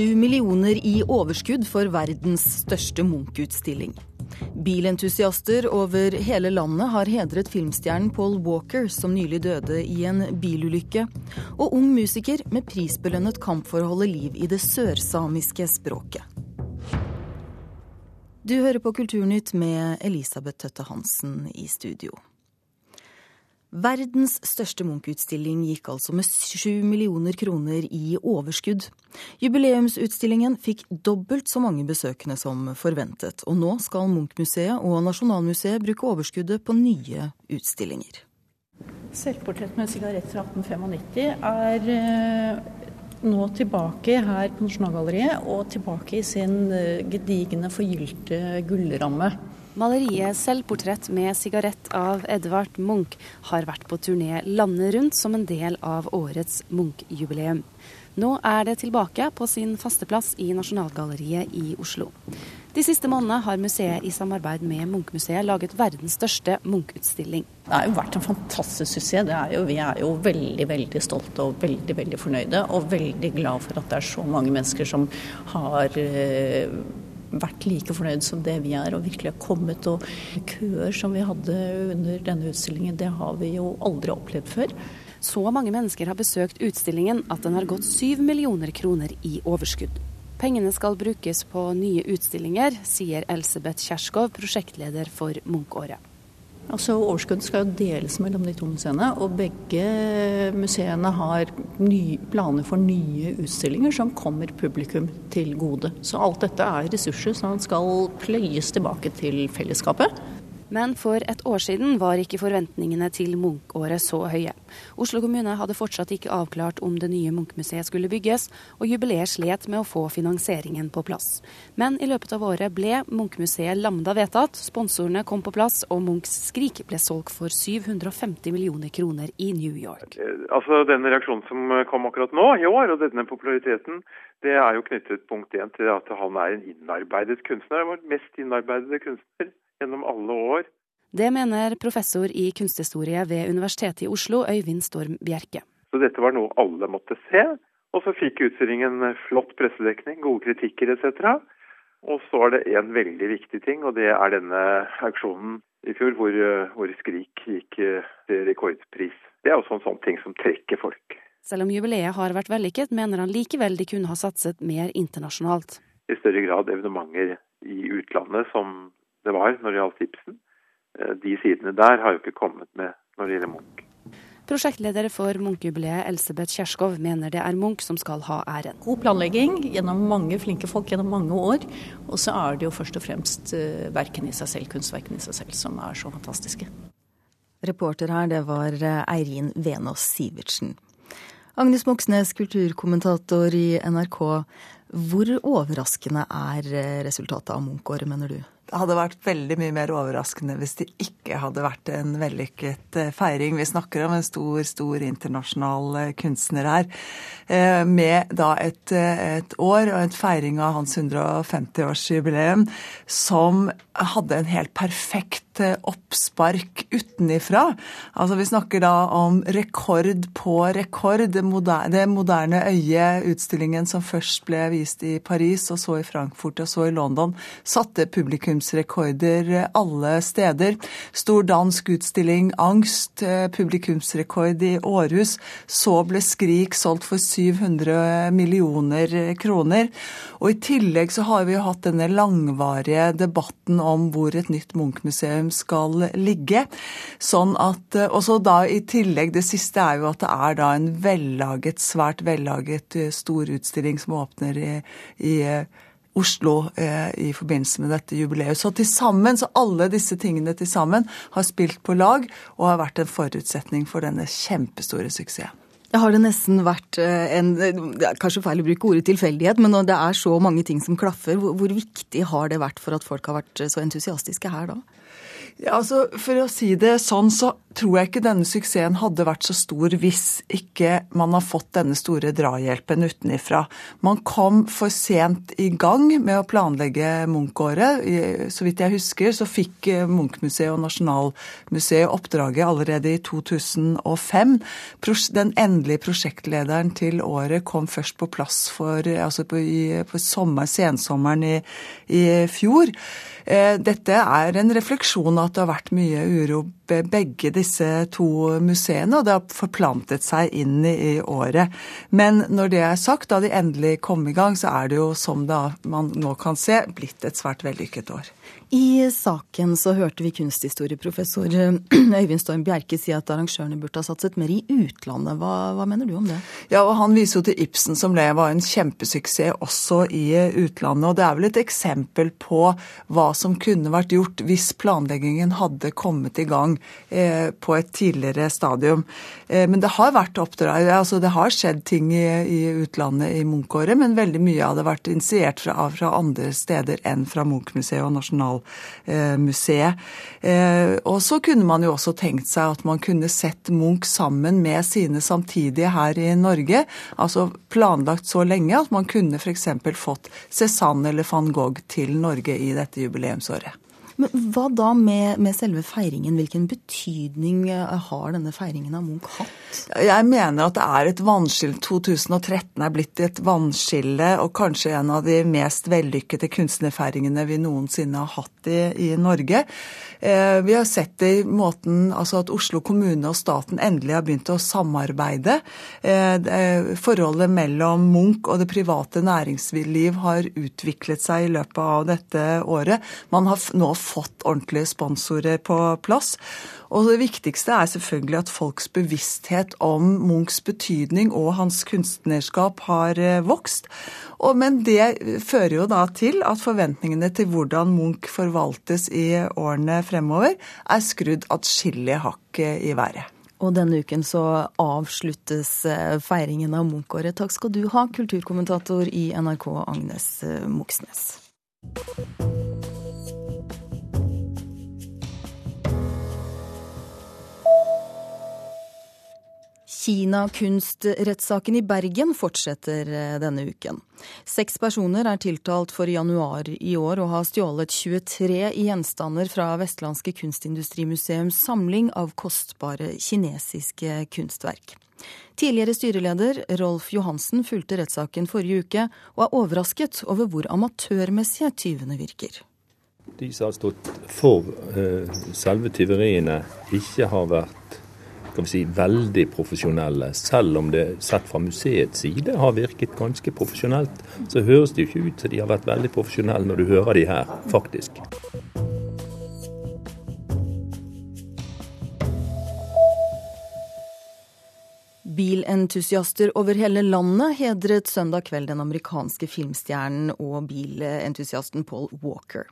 sju millioner i overskudd for verdens største Munch-utstilling. Bilentusiaster over hele landet har hedret filmstjernen Paul Walker, som nylig døde i en bilulykke. Og ung musiker med prisbelønnet kamp for å holde liv i det sørsamiske språket. Du hører på Kulturnytt med Elisabeth Tøtte Hansen i studio. Verdens største Munch-utstilling gikk altså med sju millioner kroner i overskudd. Jubileumsutstillingen fikk dobbelt så mange besøkende som forventet, og nå skal Munch-museet og Nasjonalmuseet bruke overskuddet på nye utstillinger. Selvportrett med sigarett fra 1895 er eh, nå tilbake her på Nasjonalgalleriet, og tilbake i sin eh, gedigne, forgylte gullramme. Maleriet 'Selvportrett med sigarett' av Edvard Munch har vært på turné landet rundt som en del av årets Munch-jubileum. Nå er det tilbake på sin faste plass i Nasjonalgalleriet i Oslo. De siste månedene har museet i samarbeid med Munch-museet laget verdens største Munch-utstilling. Det har jo vært en fantastisk suksess. Vi er jo veldig veldig stolte og veldig veldig fornøyde. Og veldig glad for at det er så mange mennesker som har eh, vært like fornøyd som det vi er, og virkelig har kommet. Og køer som vi hadde under denne utstillingen, det har vi jo aldri opplevd før. Så mange mennesker har besøkt utstillingen at den har gått syv millioner kroner i overskudd. Pengene skal brukes på nye utstillinger, sier Elsebeth Kjerskov, prosjektleder for Munch-året. Altså Overskuddet skal jo deles mellom de to museene, og begge museene har planer for nye utstillinger som kommer publikum til gode. Så alt dette er ressurser som skal pløyes tilbake til fellesskapet. Men for et år siden var ikke forventningene til Munch-året så høye. Oslo kommune hadde fortsatt ikke avklart om det nye Munch-museet skulle bygges, og jubileet slet med å få finansieringen på plass. Men i løpet av året ble Munch-museet Lambda vedtatt, sponsorene kom på plass, og Munchs Skrik ble solgt for 750 millioner kroner i New York. Altså Den reaksjonen som kom akkurat nå i år, og denne populariteten, det er jo knyttet punkt én til at han er en innarbeidet kunstner. Vår mest innarbeidede kunstner gjennom alle år. Det mener professor i kunsthistorie ved Universitetet i Oslo, Øyvind Storm Bjerke. Så dette var noe alle måtte se. Og så fikk utstillingen flott pressedekning, gode kritikker etc. Og så er det en veldig viktig ting, og det er denne auksjonen i fjor hvor, hvor Skrik gikk til eh, rekordpris. Det er også en sånn ting som trekker folk. Selv om jubileet har vært vellykket, mener han likevel de kunne ha satset mer internasjonalt. I større grad evenementer i utlandet som det var når det gjaldt Ibsen. Eh, de sidene der har jo ikke kommet med når det gjelder Munch. Prosjektleder for Munch-jubileet Elsebeth Kjerskov mener det er Munch som skal ha æren. God planlegging gjennom mange flinke folk gjennom mange år. Og så er det jo først og fremst verken verkene i seg selv, kunstverkene i seg selv, som er så fantastiske. Reporter her, det var eh, Eirin Venås Sivertsen. Agnes Moxnes, kulturkommentator i NRK. Hvor overraskende er resultatet av Munch-året, mener du? Hadde vært veldig mye mer overraskende hvis det ikke hadde vært en vellykket eh, feiring. Vi snakker om en stor, stor internasjonal eh, kunstner her. Eh, med da et, et år og en feiring av hans 150-årsjubileum som hadde en helt perfekt oppspark utenifra. Altså Vi snakker da om rekord på rekord. Det moderne, det moderne øyet, utstillingen som først ble vist i Paris, og så i Frankfurt og så i London, satte publikumsrekorder alle steder. Stor dansk utstilling, Angst, publikumsrekord i Århus. Så ble Skrik solgt for 700 millioner kroner. Og i tillegg så har vi jo hatt denne langvarige debatten om hvor et nytt Munch-museum skal ligge. Sånn at, eh, Og så da i tillegg, det siste er jo at det er da en vellaget, svært vellaget eh, stor utstilling som åpner i, i eh, Oslo eh, i forbindelse med dette jubileet. Så til sammen, så alle disse tingene til sammen har spilt på lag og har vært en forutsetning for denne kjempestore suksessen. Det har det nesten vært en er Kanskje feil å bruke ordet tilfeldighet, men når det er så mange ting som klaffer, hvor viktig har det vært for at folk har vært så entusiastiske her da? Ja, altså, For å si det sånn, så tror jeg ikke denne suksessen hadde vært så stor hvis ikke man har fått denne store drahjelpen utenifra. Man kom for sent i gang med å planlegge Munch-året. Så vidt jeg husker, så fikk eh, Munch-museet og Nasjonalmuseet oppdraget allerede i 2005. Den endelige prosjektlederen til året kom først på plass for, altså på, på sommer, sensommeren i, i fjor. Eh, dette er en refleksjon av at det har vært mye uro begge disse to museene, og det har forplantet seg inn i året. Men når det er sagt, da de endelig kom i gang, så er det jo, som man nå kan se, blitt et svært vellykket år. I saken så hørte vi kunsthistorieprofessor Øyvind Storm Bjerke si at arrangørene burde ha satset mer i utlandet. Hva, hva, mener du om det? Ja, og Han viser jo til Ibsen, som det var en kjempesuksess også i utlandet. og Det er vel et eksempel på hva som kunne vært gjort hvis planleggingen hadde kommet i gang eh, på et tidligere stadium. Eh, men det har vært oppdrag, altså det har skjedd ting i, utlandet i Munch-året, men veldig mye har vært initiert fra, fra andre steder enn fra Munch-museet og Nasjonalmuseet. Eh, og så kunne man jo også tenkt seg at man kunne sett Munch sammen med sine samtidige her i Norge. Altså planlagt så lenge at man kunne f.eks. fått Cézanne eller van Gogh til Norge i dette jubileumsåret. Men Hva da med, med, selve feiringen? Hvilken betydning eh, har denne feiringen av Munch hatt? Jeg mener at det er et vannskille. 2013 er blitt et vannskille, og kanskje en av de mest vellykkede kunstnerfeiringene vi noensinne har hatt i, i Norge. Eh, vi har sett det i måten altså at Oslo kommune og staten endelig har begynt å samarbeide. Eh, forholdet mellom Munch og det private næringsliv har utviklet seg i løpet av dette året. Man har nå fått ordentlige sponsorer på plass. Og det viktigste er selvfølgelig at folks bevissthet om Munchs betydning og hans kunstnerskap har eh, vokst. Og, men det fører jo da til at forventningene til hvordan Munch forvaltes i årene fremover, er skrudd atskillig hakk eh, i været. Og denne uken så avsluttes eh, feiringen av Munch-året. Takk skal du ha, kulturkommentator i NRK Agnes Moxnes. Kina-kunstrettssaken i Bergen fortsetter eh, denne uken. Seks personer er tiltalt for januar i år å ha stjålet 23 gjenstander fra Vestlandske Kunstindustrimuseums samling av kostbare kinesiske kunstverk. Tidligere styreleder Rolf Johansen fulgte rettssaken forrige uke, og er overrasket over hvor amatørmessige tyvene virker. De som har stått for uh, selve tyveriene, ikke har vært skal vi si, veldig profesjonelle. Selv om det sett fra museets side har virket ganske profesjonelt, så høres det jo ikke ut som de har vært veldig profesjonelle når du hører de her, faktisk. Bilentusiaster over hele landet hedret søndag kveld den amerikanske filmstjernen og bilentusiasten Paul Walker.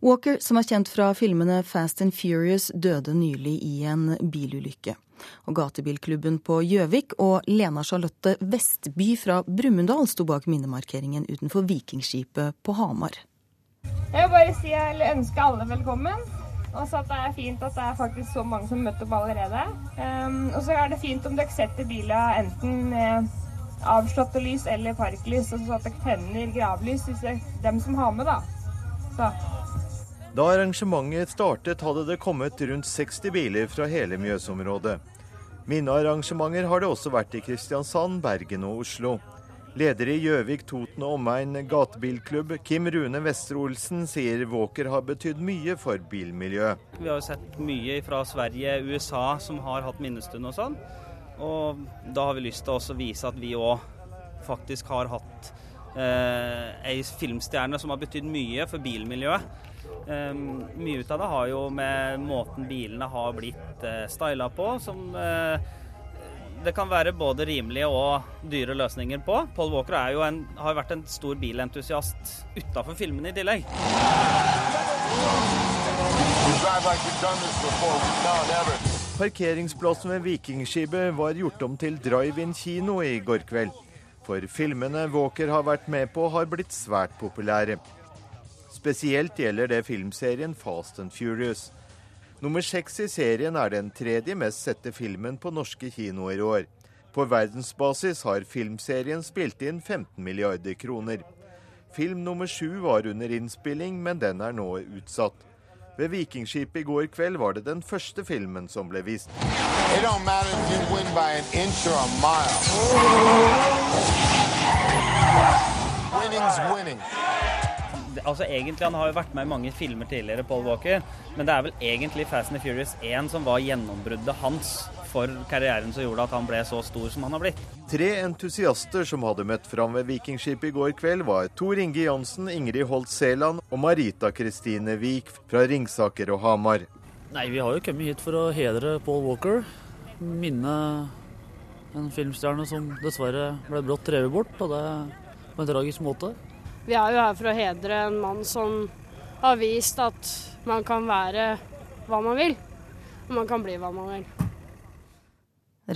Walker, som er kjent fra filmene Fast and Furious, døde nylig i en bilulykke. Og Gatebilklubben på Gjøvik og Lena Charlotte Vestby fra Brumunddal sto bak minnemarkeringen utenfor Vikingskipet på Hamar. Jeg vil bare si jeg ønsker ønske alle velkommen. Og så at det er fint at det er faktisk så mange som møtte opp allerede. Um, og så er det fint om dere setter biler enten med avslåtte lys eller parklys, og så at dere tenner gravlys hvis det er dem som har med, da. Så. Da arrangementet startet, hadde det kommet rundt 60 biler fra hele Mjøsområdet. Minnearrangementer har det også vært i Kristiansand, Bergen og Oslo. Leder i Gjøvik, Toten og omegn gatebilklubb, Kim Rune Vestre-Olsen, sier Walker har betydd mye for bilmiljøet. Vi har jo sett mye fra Sverige, USA som har hatt minnestund og sånn. Og da har vi lyst til å vise at vi òg faktisk har hatt eh, filmstjerne som har betydd mye for bilmiljøet. Um, mye ut av det har jo med måten bilene har blitt uh, styla på, som uh, det kan være både rimelige og dyre løsninger på. Paul Walker en, har vært en stor bilentusiast utafor filmene i tillegg. Parkeringsplassen ved Vikingskipet var gjort om til drive-in kino i går kveld. For filmene Walker har vært med på, har blitt svært populære. Spesielt gjelder det filmserien Fast and Furious. Nummer seks i serien er den tredje mest sette filmen på norske kinoer i år. På verdensbasis har filmserien spilt inn 15 milliarder kroner. Film nummer sju var under innspilling, men den er nå utsatt. Ved Vikingskipet i går kveld var det den første filmen som ble vist. Altså egentlig, Han har jo vært med i mange filmer tidligere, Paul Walker, men det er vel egentlig Fast and Furious 1 som var gjennombruddet hans for karrieren som gjorde at han ble så stor som han har blitt. Tre entusiaster som hadde møtt fram ved Vikingskipet i går kveld, var Tor Inge Jansen, Ingrid Holt Sæland og Marita Kristine Wiik fra Ringsaker og Hamar. Nei, Vi har jo kommet hit for å hedre Paul Walker. Minne en filmstjerne som dessverre ble brått drevet bort, og det på en tragisk måte. Vi er jo her for å hedre en mann som har vist at man kan være hva man vil. Og man kan bli hva man vil.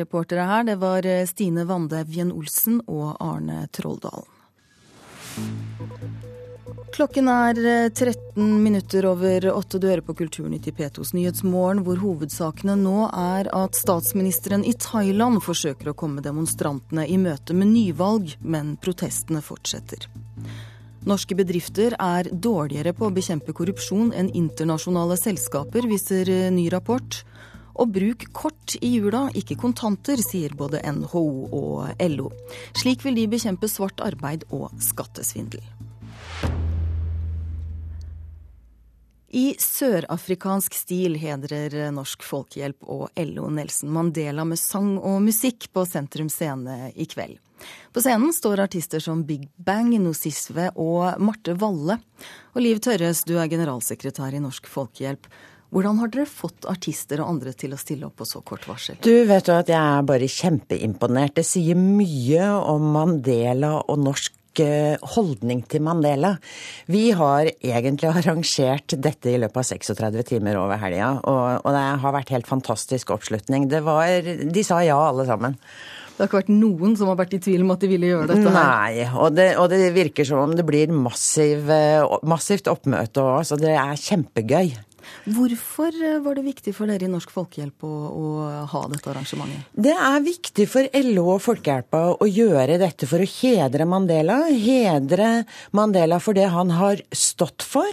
Reportere her, det var eh, Stine Vandevjen Olsen og Arne Trolldalen. Klokken er 13 eh, minutter over åtte. Du hører på Kulturnytt i P2s Nyhetsmorgen, hvor hovedsakene nå er at statsministeren i Thailand forsøker å komme demonstrantene i møte med nyvalg, men protestene fortsetter. Norske bedrifter er dårligere på å bekjempe korrupsjon enn internasjonale selskaper, viser eh, ny rapport. Og bruk kort i jula, ikke kontanter, sier både NHO og LO. Slik vil de bekjempe svart arbeid og skattesvindel. I sørafrikansk stil hedrer Norsk Folkehjelp og LO Nelson Mandela med sang og musikk på Sentrum Scene i kveld. På scenen står artister som Big Bang, Nosisve og Marte Valle. Og Liv Tørres, du er generalsekretær i Norsk Folkehjelp. Hvordan har dere fått artister og andre til å stille opp på så kort varsel? Du vet jo at jeg er bare kjempeimponert. Det sier mye om Mandela og norsk eh, holdning til Mandela. Vi har egentlig arrangert dette i løpet av 36 timer over helga, og, og det har vært helt fantastisk oppslutning. Det var, de sa ja, alle sammen. Det har ikke vært noen som har vært i tvil om at de ville gjøre dette? Nei, og det, og det virker som om det blir massiv, eh, massivt oppmøte òg, så det er kjempegøy. Hvorfor eh, var det viktig for dere i Norsk Folkehjelp å, å, ha dette arrangementet? Det er viktig for LO og Folkehjelpa å gjøre dette for å hedre Mandela. Hedre Mandela for det han har stått for.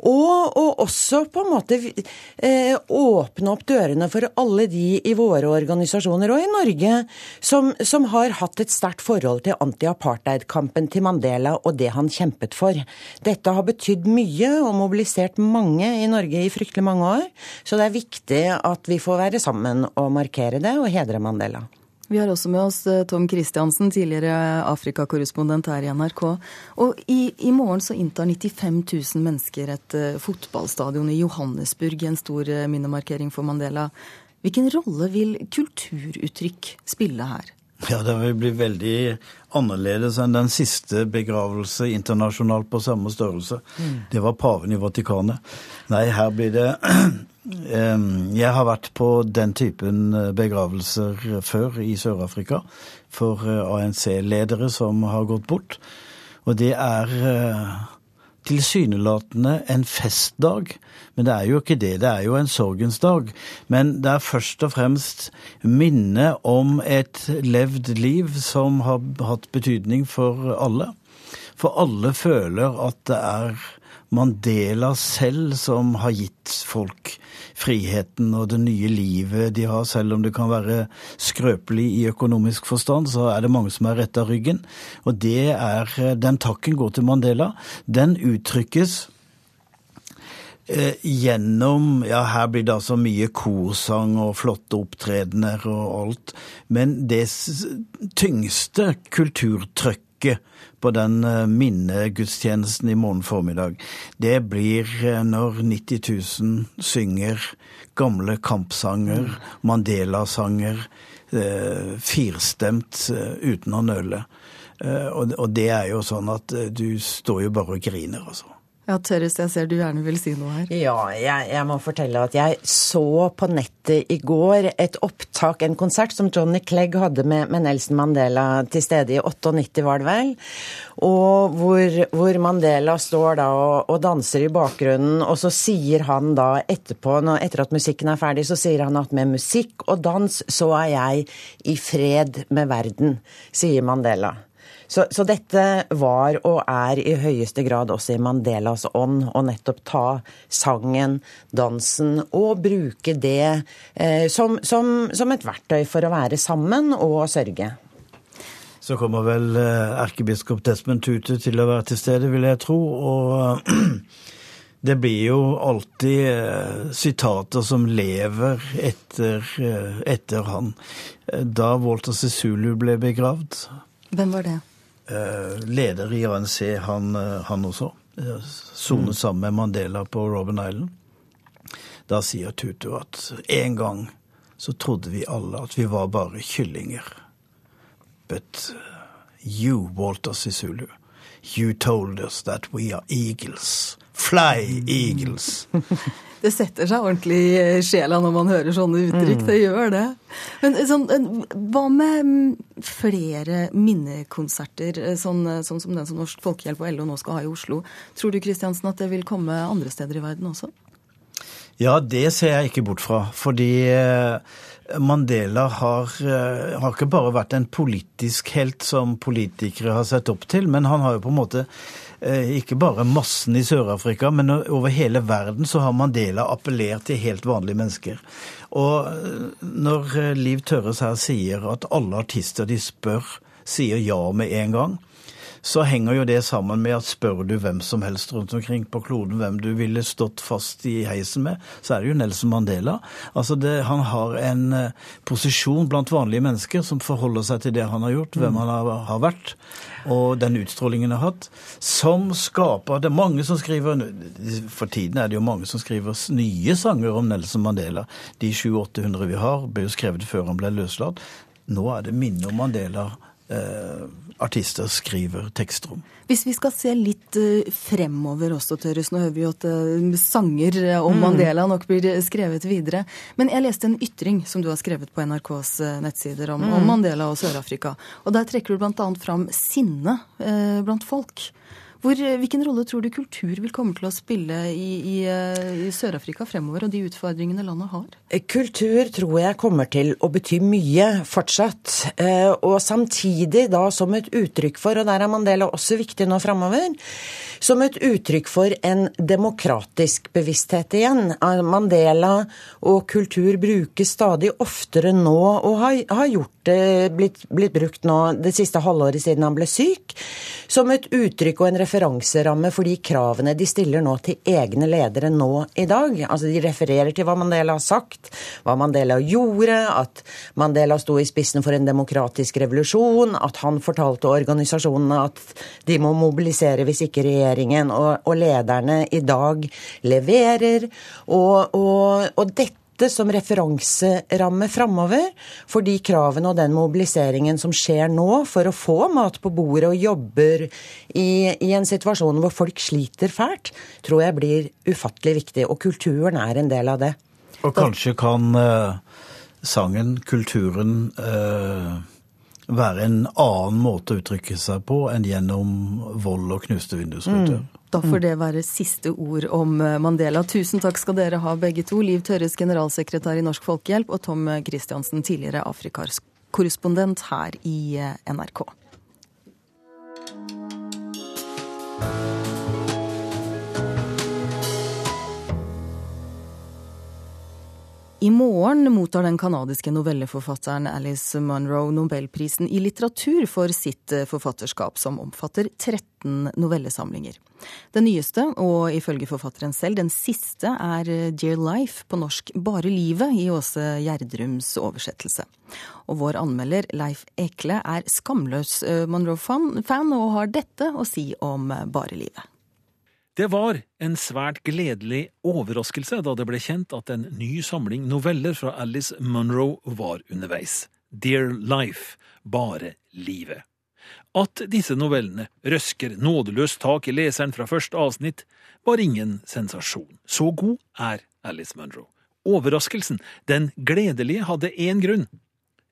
Og, og også på en måte eh, åpne opp dørene for alle de i våre organisasjoner og i Norge som, som har hatt et sterkt forhold til anti-apartheid-kampen til Mandela og det han kjempet for. Dette har betydd mye og mobilisert mange i Norge i fryktelig mange år. Så det er viktig at vi får være sammen og markere det og hedre Mandela. Vi har også med oss eh, Tom Christiansen, tidligere Afrikakorrespondent her i NRK. Og i, i, morgen så inntar 95 000 mennesker et uh, fotballstadion i Johannesburg en stor uh, minnemarkering for Mandela. Hvilken rolle vil kulturuttrykk spille her? Ja, det vil bli veldig annerledes enn den siste begravelse internasjonalt på samme størrelse. Mm. Det var paven i Vatikanet. Nei, her blir det Jeg har vært på den typen eh, begravelser før i Sør-Afrika for eh, ANC-ledere som har gått bort. Og det er eh, tilsynelatende en festdag, men det er jo ikke det. Det er jo en sorgens dag. Men det er først og fremst minne om et levd liv som har hatt betydning for alle. For alle føler at det er Mandela selv som har gitt folk friheten og det nye livet de har, selv om det kan være skrøpelig i økonomisk forstand, så er det mange som er retta ryggen. Og det er Den takken går til Mandela. Den uttrykkes eh, gjennom Ja, her blir det altså mye korsang og flotte opptredener og alt. Men det tyngste kulturtrykket på den eh, minnegudstjenesten i morgen formiddag, det blir eh, når 90 000 synger gamle kampsanger, mm. Mandela-sanger, eh, firstemt uten å nøle. Og det er jo sånn at du står jo bare og griner, altså. Ja, Tørres, jeg ser du gjerne vil si noe her. Ja, jeg, jeg, må fortelle at jeg så på nettet i går et opptak, en konsert som Johnny Clegg hadde med, med Nelson Mandela til stede i 98, var det vel. Og hvor, hvor Mandela står da og, og, danser i bakgrunnen, og så sier han da etterpå, når, etter at musikken er ferdig, så sier han at med musikk og dans så er jeg i fred med verden, sier Mandela. Så, så, dette var og er i høyeste grad også i Mandelas ånd, å nettopp ta sangen, dansen, og bruke det eh, som, som, som, et verktøy for å være sammen og sørge. Så kommer vel eh, erkebiskop Desmond Tutu til å være til stede, vil jeg tro. og det blir jo alltid eh, sitater som lever etter, eh, etter han. Da Walter Sisulu ble begravd Hvem var det? Eh, leder i ANC, han, eh, han også. Eh, sonet mm. sammen med Mandela på Robben Island. Da sier Tutu at en gang så trodde vi alle at vi var bare kyllinger. But you, Walter Sisulu, you told us that we are eagles. Fly eagles. det setter seg ordentlig i sjela når man hører sånne uttrykk. Mm. Det gjør det. Men sånn, hva med mm, flere minnekonserter, eh, sånn, eh, sånn, som den som Norsk Folkehjelp og LO nå skal ha i Oslo? Tror du Kristiansen, at det vil komme andre steder i verden også? Ja, det ser jeg ikke bort fra. Fordi eh, Mandela har, har, ikke bare vært en politisk helt som politikere har sett opp til, men han har jo på en måte Eh, ikke bare massen i Sør-Afrika, men over hele verden så har Mandela appellert til helt vanlige mennesker. Og eh, når eh, Liv Tørres her sier at alle artister de spør, sier ja med en gang, så henger jo det sammen med at spør du hvem som helst rundt omkring på kloden hvem du ville stått fast i heisen med, så er det jo Nelson Mandela. Altså det, Han har en posisjon blant vanlige mennesker som forholder seg til det han har gjort, hvem mm. han har, har vært og den utstrålingen han har hatt, som skaper Det er mange som skriver For tiden er det jo mange som skriver nye sanger om Nelson Mandela. De 700-800 vi har, ble jo skrevet før han ble løslatt. Nå er det minne om Mandela eh, artister skriver tekster om. Hvis vi skal se litt uh, fremover også, Tørres, nå hører vi jo at uh, sanger uh, om mm. Mandela nok blir skrevet videre. Men jeg leste en ytring som du har skrevet på NRKs nettsider om, mm. om Mandela og Sør-Afrika. Og der trekker du bl.a. fram sinne blant folk. Hvor, eh, hvilken rolle tror du kultur vil komme til å spille i, i, eh, i Sør-Afrika fremover, og de utfordringene landet har? Eh, kultur tror jeg kommer til å bety mye fortsatt. Og samtidig da som et uttrykk for, og der er Mandela også viktig nå fremover, som et uttrykk for en demokratisk bevissthet igjen. Mandela og kultur brukes stadig oftere nå, og har, har gjort det blitt, blitt, brukt nå det siste halvåret siden han ble syk, som et uttrykk og en referanseramme for de kravene de stiller nå til egne ledere nå i dag. Altså De refererer til hva Mandela har sagt, hva Mandela gjorde, at Mandela sto i spissen for en demokratisk revolusjon, at han fortalte organisasjonene at de må mobilisere hvis ikke regjeringen og, og lederne i dag leverer. Og, og, og dette dette som referanseramme framover for de kravene og den mobiliseringen som skjer nå for å få mat på bordet og jobber i, i en situasjon hvor folk sliter fælt, tror jeg blir ufattelig viktig. Og kulturen er en del av det. Og kanskje kan uh, sangen, kulturen, uh, være en annen måte å uttrykke seg på enn gjennom vold og knuste vindusruter. Mm. Da får det være siste ord om eh, Mandela. Tusen takk skal dere ha begge to. Liv Tørres, generalsekretær i Norsk Folkehjelp, og Tom Christiansen, tidligere Afrikas-korrespondent her i eh, NRK. I morgen mottar den canadiske novelleforfatteren Alice Munro nobelprisen i litteratur for sitt eh, forfatterskap, som omfatter 13 novellesamlinger. Den nyeste, og ifølge forfatteren selv den siste, er eh, Dear Life, på norsk Bare livet, i Åse Gjerdrums oversettelse. Og vår anmelder Leif Ekle er skamløs eh, Monroe-fan og har dette å si om Bare livet. Det var en svært gledelig overraskelse da det ble kjent at en ny samling noveller fra Alice Munro var underveis. Dear Life, Bare livet. At disse novellene røsker nådeløst tak i leseren fra første avsnitt, var ingen sensasjon. Så god er Alice Munro. Overraskelsen, den gledelige, hadde én grunn.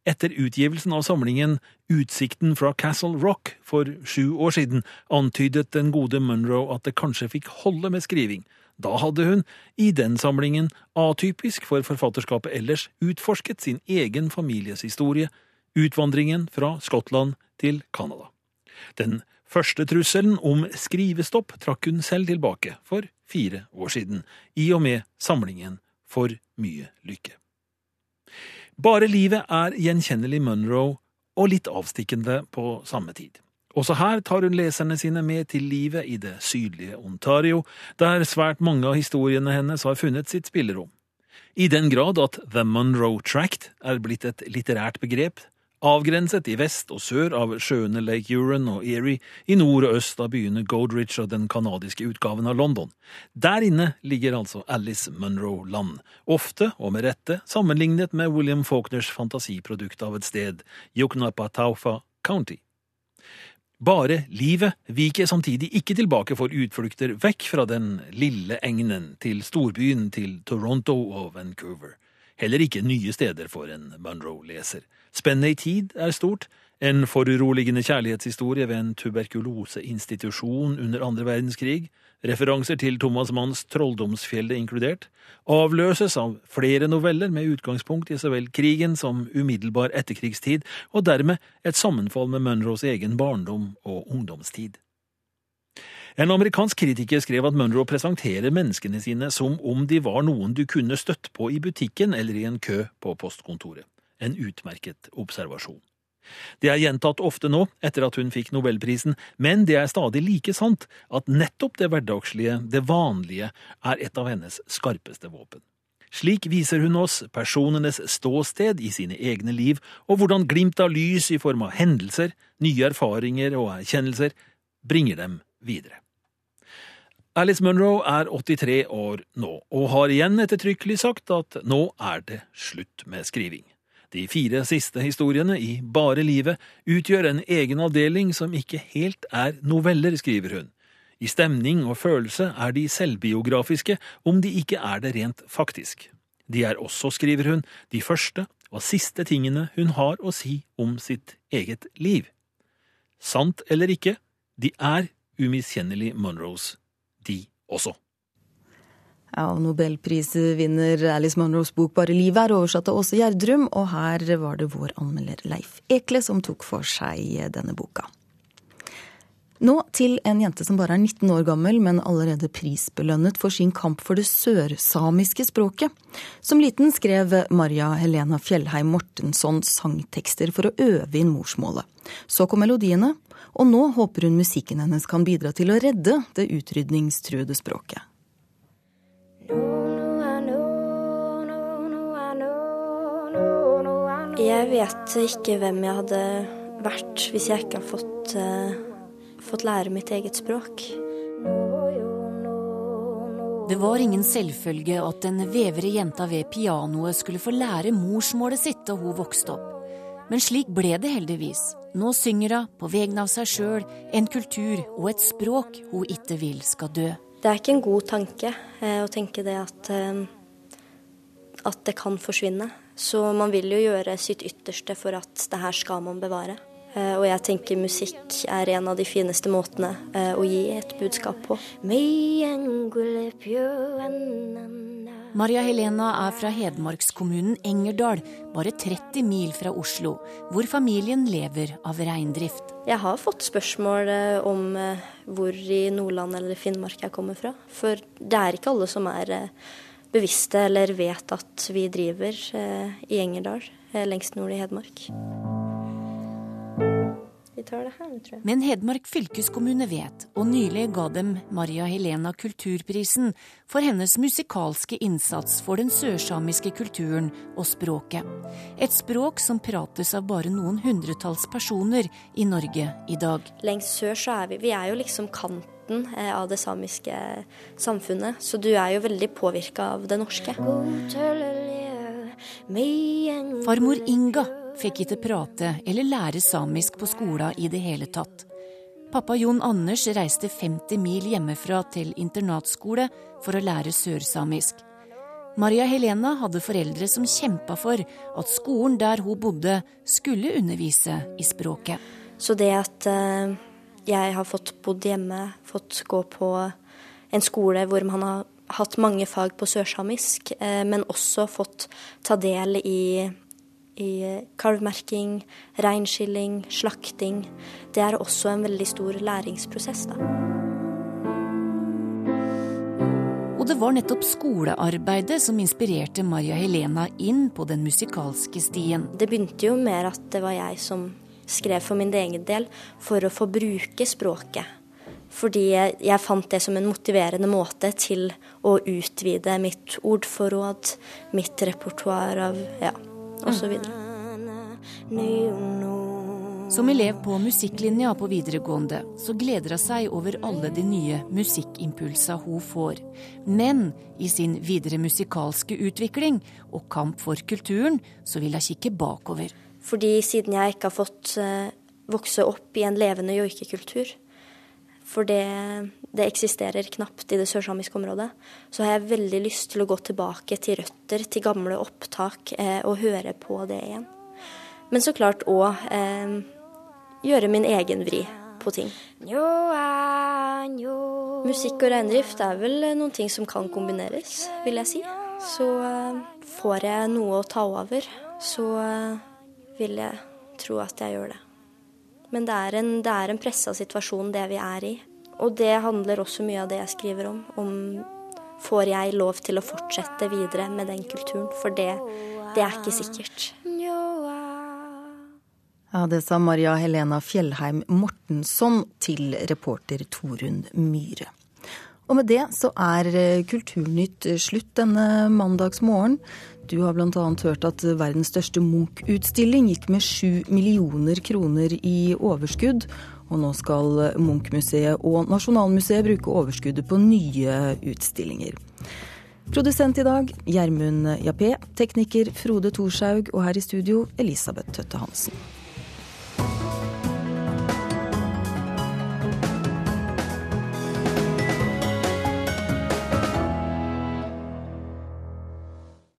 Etter utgivelsen av samlingen Utsikten fra Castle Rock for sju år siden antydet den gode Munro at det kanskje fikk holde med skriving. Da hadde hun, i den samlingen, atypisk for forfatterskapet ellers, utforsket sin egen families historie, utvandringen fra Skottland til Canada. Den første trusselen om skrivestopp trakk hun selv tilbake for fire år siden, i og med samlingen For mye lykke. Bare livet er gjenkjennelig Monroe og litt avstikkende på samme tid. Også her tar hun leserne sine med til livet i det sydlige Ontario, der svært mange av historiene hennes har funnet sitt spillerom. I den grad at The Monroe Tract er blitt et litterært begrep, avgrenset i vest og sør av sjøene Lake Huron og Erie, i nord og øst av byene Goldridge og den canadiske utgaven av London. Der inne ligger altså Alice Munro land, ofte, og med rette, sammenlignet med William Faulkners fantasiprodukt av et sted, Yoknapataufa County. Bare livet viker samtidig ikke tilbake for utflukter vekk fra den lille egnen til storbyen til Toronto og Vancouver. Heller ikke nye steder for en Munro-leser. Spennet i tid er stort. En foruroligende kjærlighetshistorie ved en tuberkuloseinstitusjon under andre verdenskrig, referanser til Thomas Manns Trolldomsfjellet inkludert, avløses av flere noveller med utgangspunkt i så vel krigen som umiddelbar etterkrigstid, og dermed et sammenfall med Munros egen barndom og ungdomstid. En amerikansk kritiker skrev at Munro presenterer menneskene sine som om de var noen du kunne støtt på i butikken eller i en kø på postkontoret en utmerket observasjon. Det er gjentatt ofte nå, etter at hun fikk nobelprisen, men det er stadig like sant at nettopp det hverdagslige, det vanlige, er et av hennes skarpeste våpen. Slik viser hun oss personenes ståsted i sine egne liv, og hvordan glimt av lys i form av hendelser, nye erfaringer og erkjennelser bringer dem videre. Alice Munro er 83 år nå, og har igjen ettertrykkelig sagt at nå er det slutt med skriving. De fire siste historiene i Bare livet utgjør en egen avdeling som ikke helt er noveller, skriver hun. I stemning og følelse er de selvbiografiske, om de ikke er det rent faktisk. De er også, skriver hun, de første og siste tingene hun har å si om sitt eget liv. Sant eller ikke, de er umiskjennelig Munros også. Ja, Nobelprisvinner Alice Munros bok 'Bare livet' er oversatt av Åse Gjerdrum, og her var det vår anmelder Leif Ekle som tok for seg denne boka. Nå til en jente som bare er 19 år gammel, men allerede prisbelønnet for sin kamp for det sørsamiske språket. Som liten skrev Maria Helena Fjellheim Mortensson sangtekster for å øve inn morsmålet. Så kom melodiene, og nå håper hun musikken hennes kan bidra til å redde det utrydningstruede språket. Jeg vet ikke hvem jeg hadde vært hvis jeg ikke hadde fått, uh, fått lære mitt eget språk. Det var ingen selvfølge at den vevre jenta ved pianoet skulle få lære morsmålet sitt da hun vokste opp. Men slik ble det heldigvis. Nå synger hun på vegne av seg sjøl, en kultur og et språk hun ikke vil skal dø. Det er ikke en god tanke eh, å tenke det at, eh, at det kan forsvinne. Så man vil jo gjøre sitt ytterste for at det her skal man bevare. Eh, og jeg tenker musikk er en av de fineste måtene eh, å gi et budskap på. Maria Helena er fra hedmarkskommunen Engerdal, bare 30 mil fra Oslo, hvor familien lever av reindrift. Jeg har fått spørsmål eh, om hvor i Nordland eller Finnmark jeg kommer fra. For det er ikke alle som er bevisste eller vet at vi driver i Engerdal, lengst nord i Hedmark. Vi tar det her, tror jeg. Men Hedmark fylkeskommune vet, og nylig ga dem Maria Helena kulturprisen for hennes musikalske innsats for den sørsamiske kulturen og språket. Et språk som prates av bare noen hundretalls personer i Norge i dag. Lengst sør så er vi Vi er jo liksom kanten eh, av det samiske samfunnet. Så du er jo veldig påvirka av det norske. Farmor Inga fikk ikke prate eller lære samisk på skolen i det hele tatt. Pappa Jon Anders reiste 50 mil hjemmefra til internatskole for å lære sørsamisk. Maria Helena hadde foreldre som kjempa for at skolen der hun bodde, skulle undervise i språket. Så det at eh, jeg har fått bodd hjemme, fått gå på en skole hvor man har hatt mange fag på sørsamisk, eh, men også fått ta del i, i kalvmerking, reinskilling, slakting, det er også en veldig stor læringsprosess, da. Og det var nettopp skolearbeidet som inspirerte Maria Helena inn på den musikalske stien. Det begynte jo med at det var jeg som skrev for min egen del, for å få bruke språket. Fordi jeg fant det som en motiverende måte til å utvide mitt ordforråd, mitt repertoar av ja, osv. Som elev på musikklinja på videregående så gleder hun seg over alle de nye musikkimpulsa hun får. Men i sin videre musikalske utvikling og kamp for kulturen, så vil hun kikke bakover. Fordi siden jeg ikke har fått uh, vokse opp i en levende joikekultur, for det, det, eksisterer knapt i det sørsamiske området, så har jeg veldig lyst til å gå tilbake til røtter, til gamle opptak, eh, og høre på det igjen. Men så klart òg eh, gjøre min egen vri på ting. Musikk og reindrift er vel noen ting som kan kombineres, vil jeg si. Så eh, får jeg noe å ta over, så eh, vil jeg tro at jeg gjør det. Men det er en, det en pressa situasjon, det vi er i. Og det handler også mye av det jeg skriver om. Om får jeg lov til å fortsette videre med den kulturen? For det, det er ikke sikkert. Ja, Det sa Maria Helena Fjellheim Mortensson til reporter Torunn Myhre. Og med det så er eh, Kulturnytt slutt denne mandagsmorgen. Du har bl.a. hørt at verdens største Munch-utstilling gikk med sju millioner kroner i overskudd. Og nå skal Munch-museet og Nasjonalmuseet bruke overskuddet på nye utstillinger. Produsent i dag Gjermund Jappé, tekniker Frode Thorshaug og her i studio Elisabeth Tøtte Hansen.